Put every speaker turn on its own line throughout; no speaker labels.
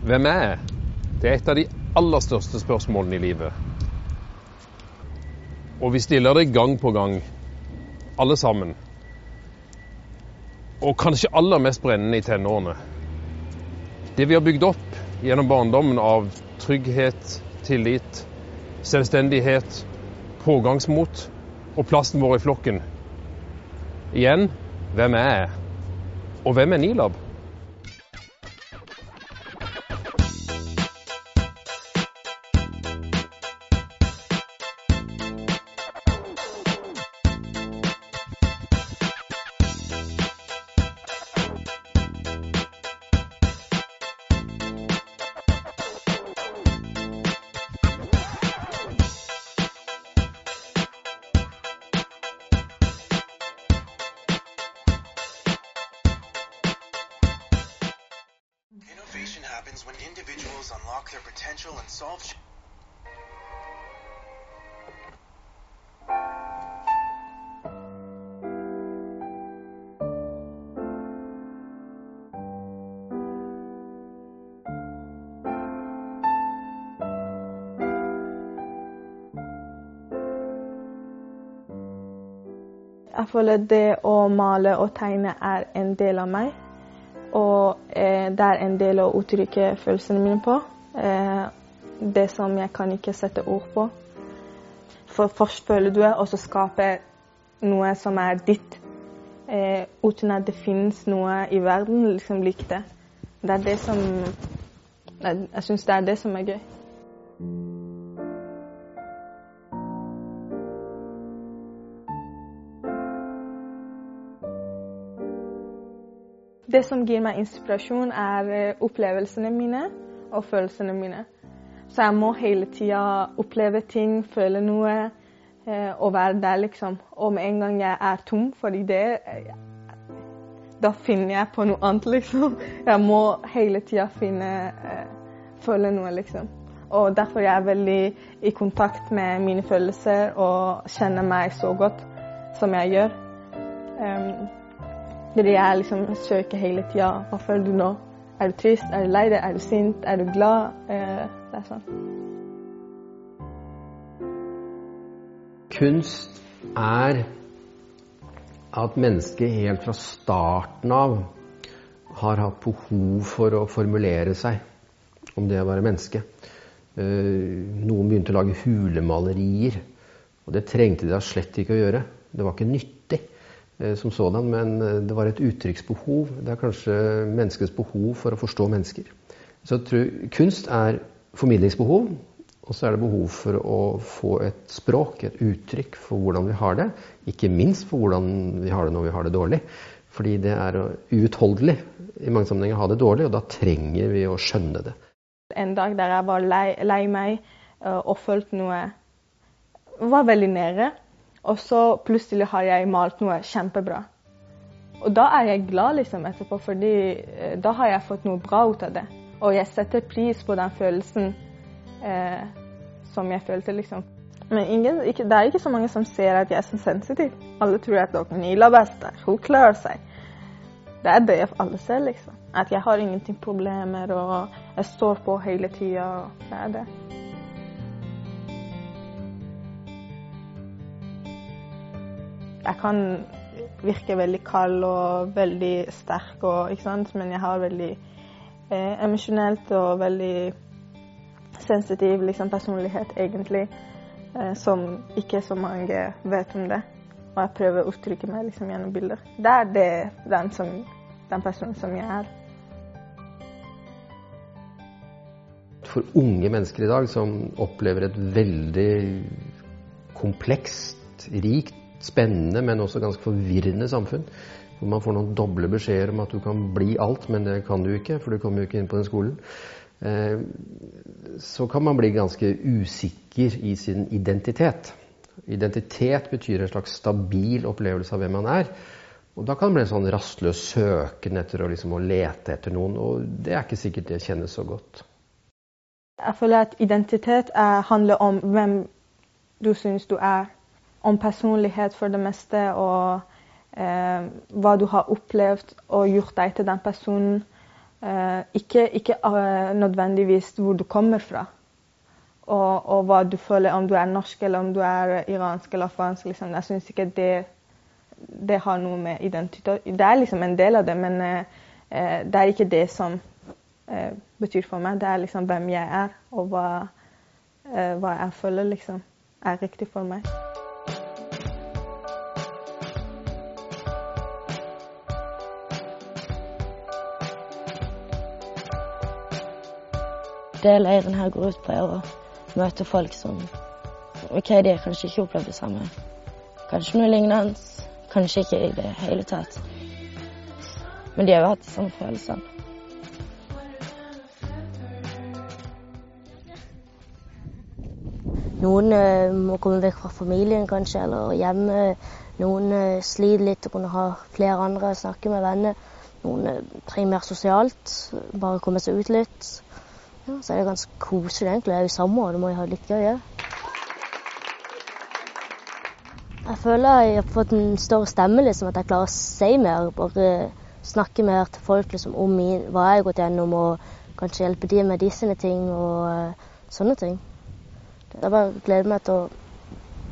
Hvem er jeg? Det er et av de aller største spørsmålene i livet. Og vi stiller det gang på gang, alle sammen. Og kanskje aller mest brennende i tenårene. Det vi har bygd opp gjennom barndommen av trygghet, tillit, selvstendighet, pågangsmot og plassen vår i flokken. Igjen hvem er jeg? Og hvem er Nilab?
Individuals unlock their potential and solve. ch-
Jeg føler det å male og tegne er en del av meg. Og eh, det er en del å uttrykke følelsene mine på. Eh, det som jeg kan ikke sette ord på. For først føler du det, og så skaper noe som er ditt. Eh, uten at det finnes noe i verden liksom lik det. Det er det som Jeg, jeg syns det er det som er gøy. Det som gir meg inspirasjon, er eh, opplevelsene mine og følelsene mine. Så jeg må hele tida oppleve ting, føle noe eh, og være der, liksom. Og med en gang jeg er tom for ideer, eh, da finner jeg på noe annet, liksom. Jeg må hele tida finne Føle noe, liksom. Og derfor er jeg veldig i kontakt med mine følelser og kjenner meg så godt som jeg gjør. Um, fordi jeg liksom søker hele tida. Hva føler du nå? Er du trist? Er du lei deg? Er du sint? Er du glad? Eh, det er sånn.
Kunst er at mennesket helt fra starten av har hatt behov for å formulere seg om det å være menneske. Eh, Noen begynte å lage hulemalerier, og det trengte de da slett ikke å gjøre. Det var ikke nyttig som sådan, men eh, det var et uttrykksbehov. Det er kanskje menneskets behov for å forstå mennesker. Så jeg tror kunst er formidlingsbehov, og så er det behov for å få et språk, et uttrykk for hvordan vi har det. Ikke minst for hvordan vi har det når vi har det dårlig. Fordi det er uutholdelig i mange sammenhenger å ha det dårlig, og da trenger vi å skjønne det.
En dag der jeg var lei, lei meg eh, og følte noe Var veldig nede. Og så plutselig har jeg malt noe kjempebra. Og da er jeg glad liksom etterpå, fordi eh, da har jeg fått noe bra ut av det. Og jeg setter pris på den følelsen eh, som jeg følte, liksom. Men ingen, ikke, det er ikke så mange som ser at jeg er så sensitiv. Alle tror at dere Nila best der. Hun klarer seg. Det er det alle ser, liksom. At jeg har ingenting problemer, og jeg står på hele tida. Det er det. Jeg kan virke veldig kald og veldig sterk, og, ikke sant? men jeg har veldig eh, emosjonelt og veldig sensitiv liksom, personlighet, egentlig, eh, som ikke så mange vet om det. Og jeg prøver å uttrykke meg liksom, gjennom bilder. Det er det, den, som, den personen som jeg er.
For unge mennesker i dag som opplever et veldig komplekst, rikt, spennende, men også ganske forvirrende samfunn, hvor man får noen doble beskjeder om at du kan bli alt, men det kan du ikke, for du kommer jo ikke inn på den skolen, eh, så kan man bli ganske usikker i sin identitet. Identitet betyr en slags stabil opplevelse av hvem man er. Og da kan det bli en sånn rastløs søken etter å, liksom, å lete etter noen, og det er ikke sikkert det kjennes så godt.
Jeg føler at identitet er, handler om hvem du syns du er. Om personlighet for det meste, og eh, hva du har opplevd og gjort deg til den personen. Eh, ikke, ikke uh, nødvendigvis hvor du kommer fra. Og, og, hva du føler, om du er norsk eller om du er iransk eller afghansk. Liksom. Jeg syns ikke det, det, har noe med identitet Det er liksom en del av det, men eh, eh det er ikke det som eh, betyr for meg. Det er liksom hvem jeg er, og hva, hva jeg føler liksom er riktig for meg.
Det leiren her går ut på, er å møte folk som OK, de har kanskje ikke opplevd det samme. Kanskje noe lignende. Kanskje ikke i det hele tatt. Men de har jo hatt de samme følelsene. Noen uh, må komme vekk fra familien kanskje, eller hjemme. Noen uh, sliter litt og kunne ha flere andre å snakke med venner. Noen uh, trenger mer sosialt, bare komme seg ut litt. Ja, så er det ganske koselig, egentlig. Jeg er jo samme, og det må jeg ha litt gøy òg. Jeg føler jeg har fått en større stemme, liksom, at jeg klarer å si mer. Bare snakke mer til folk liksom, om min, hva jeg har gått gjennom, og kanskje hjelpe dem med de sine ting og uh, sånne ting. Jeg bare gleder meg til å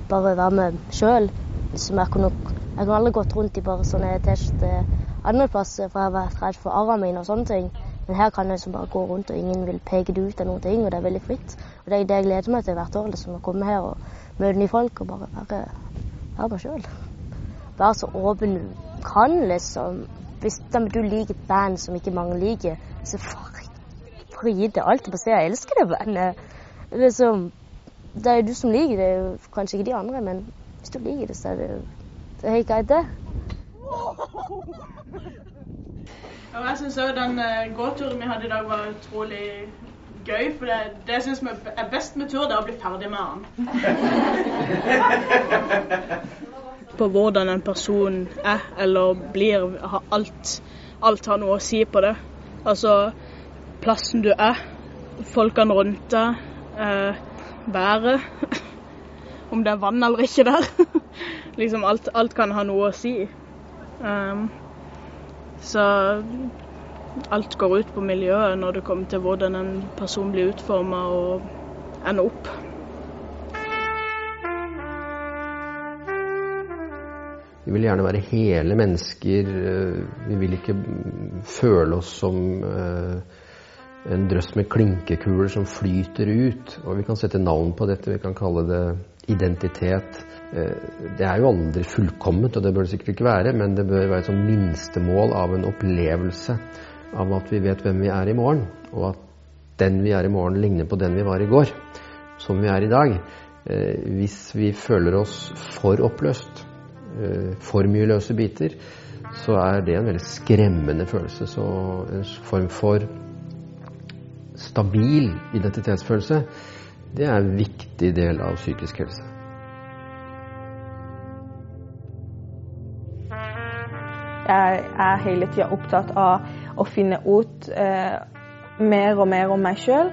bare være med sjøl. Liksom, jeg, kunne, jeg kunne aldri gått rundt i bare sånne T-skjorter andre plasser, for jeg har vært redd for arrene mine og sånne ting. Men her kan jeg liksom bare gå rundt, og ingen vil peke det ut av noen ting, og det er veldig fritt. Og det er det jeg gleder meg til hvert år, liksom, å komme her og møte nye folk og bare være, være meg sjøl. Være så åpen du kan, liksom. Hvis du liker et band som ikke mange liker, så gi det alt på stedet. jeg elsker det bandet. Liksom, det er jo du som liker det, kanskje ikke de andre, men hvis du liker det, så er det, det helt greit, det.
Og jeg syns òg den uh, gåturen vi hadde i dag var utrolig gøy. For det, det jeg vi er best med tur, det er å bli ferdig med den. på hvordan en person er eller blir. Har alt, alt har noe å si på det. Altså plassen du er, folkene rundt deg, uh, været. Om det er vann eller ikke der. liksom alt, alt, kan ha noe å si. Um, så alt går ut på miljøet når det kommer til hvordan en person blir utforma og ender opp.
Vi vil gjerne være hele mennesker. Vi vil ikke føle oss som eh, en drøss med klinkekuler som flyter ut. Og vi kan sette navn på dette. Vi kan kalle det identitet. Eh, det er jo aldri fullkomment, og det bør det sikkert ikke være, men det bør være et sånn minstemål av en opplevelse av at vi vet hvem vi er i morgen, og at den vi er i morgen, ligner på den vi var i går, som vi er i dag. Eh, hvis vi føler oss for oppløst, eh, for mye løse biter, så er det en veldig skremmende følelse. Så en form for stabil identitetsfølelse, det er en viktig del av psykisk helse.
Jeg er hele tida opptatt av å finne ut eh, mer og mer om meg sjøl.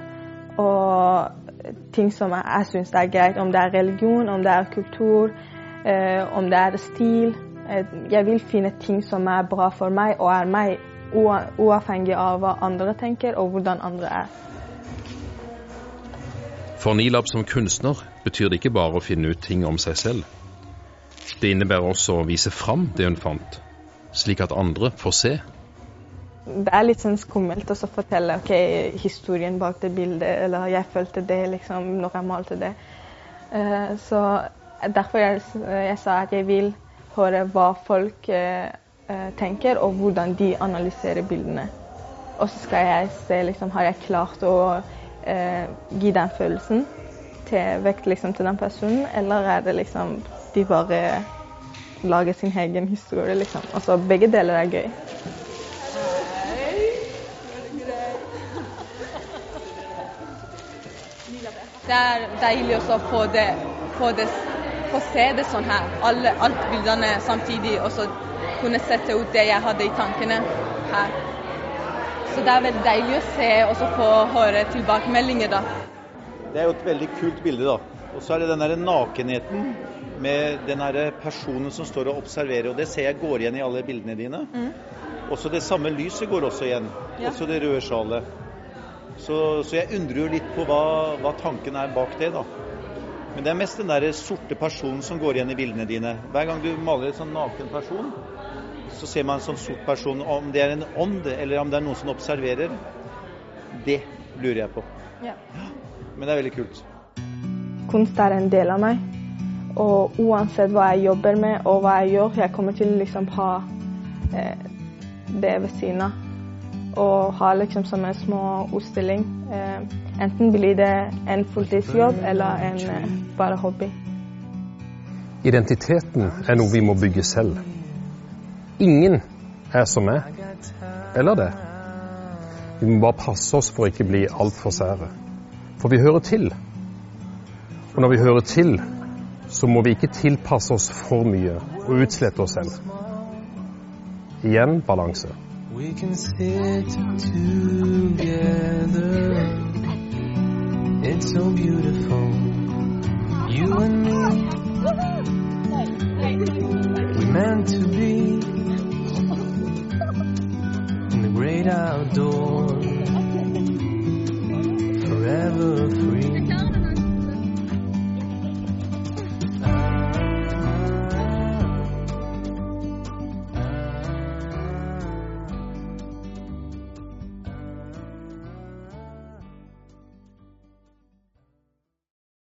Og ting som jeg, jeg syns er greit, om det er religion, om det er kultur, eh, om det er stil. Eh, jeg vil finne ting som er bra for meg og er meg, uavhengig av hva andre tenker og hvordan andre er.
For Nilab som kunstner betyr det ikke bare å finne ut ting om seg selv. Det innebærer også å vise fram det hun fant slik at andre får se?
Det er litt sånn skummelt å fortelle okay, historien bak det bildet, eller jeg følte det liksom når jeg malte det. Uh, så derfor jeg, jeg, sa at jeg vil høre hva folk uh, tenker, og hvordan de analyserer bildene. Og så skal jeg se liksom, har jeg klart å eh, gi den følelsen til, vekt liksom, til den personen, eller er det liksom de bare lager sin egen historie, liksom. Altså begge deler er gøy.
Det er deilig å få, det, få, det, få se det sånn her. Alle, alt bildene samtidig, og så kunne sette ut det jeg hadde i tankene her. Så det er veldig deilig å se og få høre tilbakemeldinger, da.
Det er jo et veldig kult bilde, da. Og så er det den derre nakenheten med den derre personen som står og observerer. og Det ser jeg går igjen i alle bildene dine. Mm. Også det samme lyset går også igjen.
Ja.
Også det røde sjalet. Så, så jeg undrer jo litt på hva, hva tanken er bak det, da. Men det er mest den der sorte personen som går igjen i bildene dine. Hver gang du maler en sånn naken person, så ser man en sånn sort person. Om det er en ånd, eller om det er noen som observerer, det lurer jeg på.
Ja.
Men det er veldig kult.
Kunst er en del av meg. Og uansett hva jeg jobber med og hva jeg gjør, jeg kommer til å liksom ha eh, det ved siden av. Og ha liksom som en små utstilling. Eh, enten blir det en fulltidsjobb eller en eh, bare hobby.
Identiteten er noe vi må bygge selv. Ingen er som meg, eller det. Vi må bare passe oss for å ikke bli altfor sære. For vi hører til. Og når vi hører til, så må vi ikke tilpasse oss for mye og utslette oss selv. Igjen balanse.
We can sit together. It's so beautiful. You and me. We meant to be outdoor, forever free.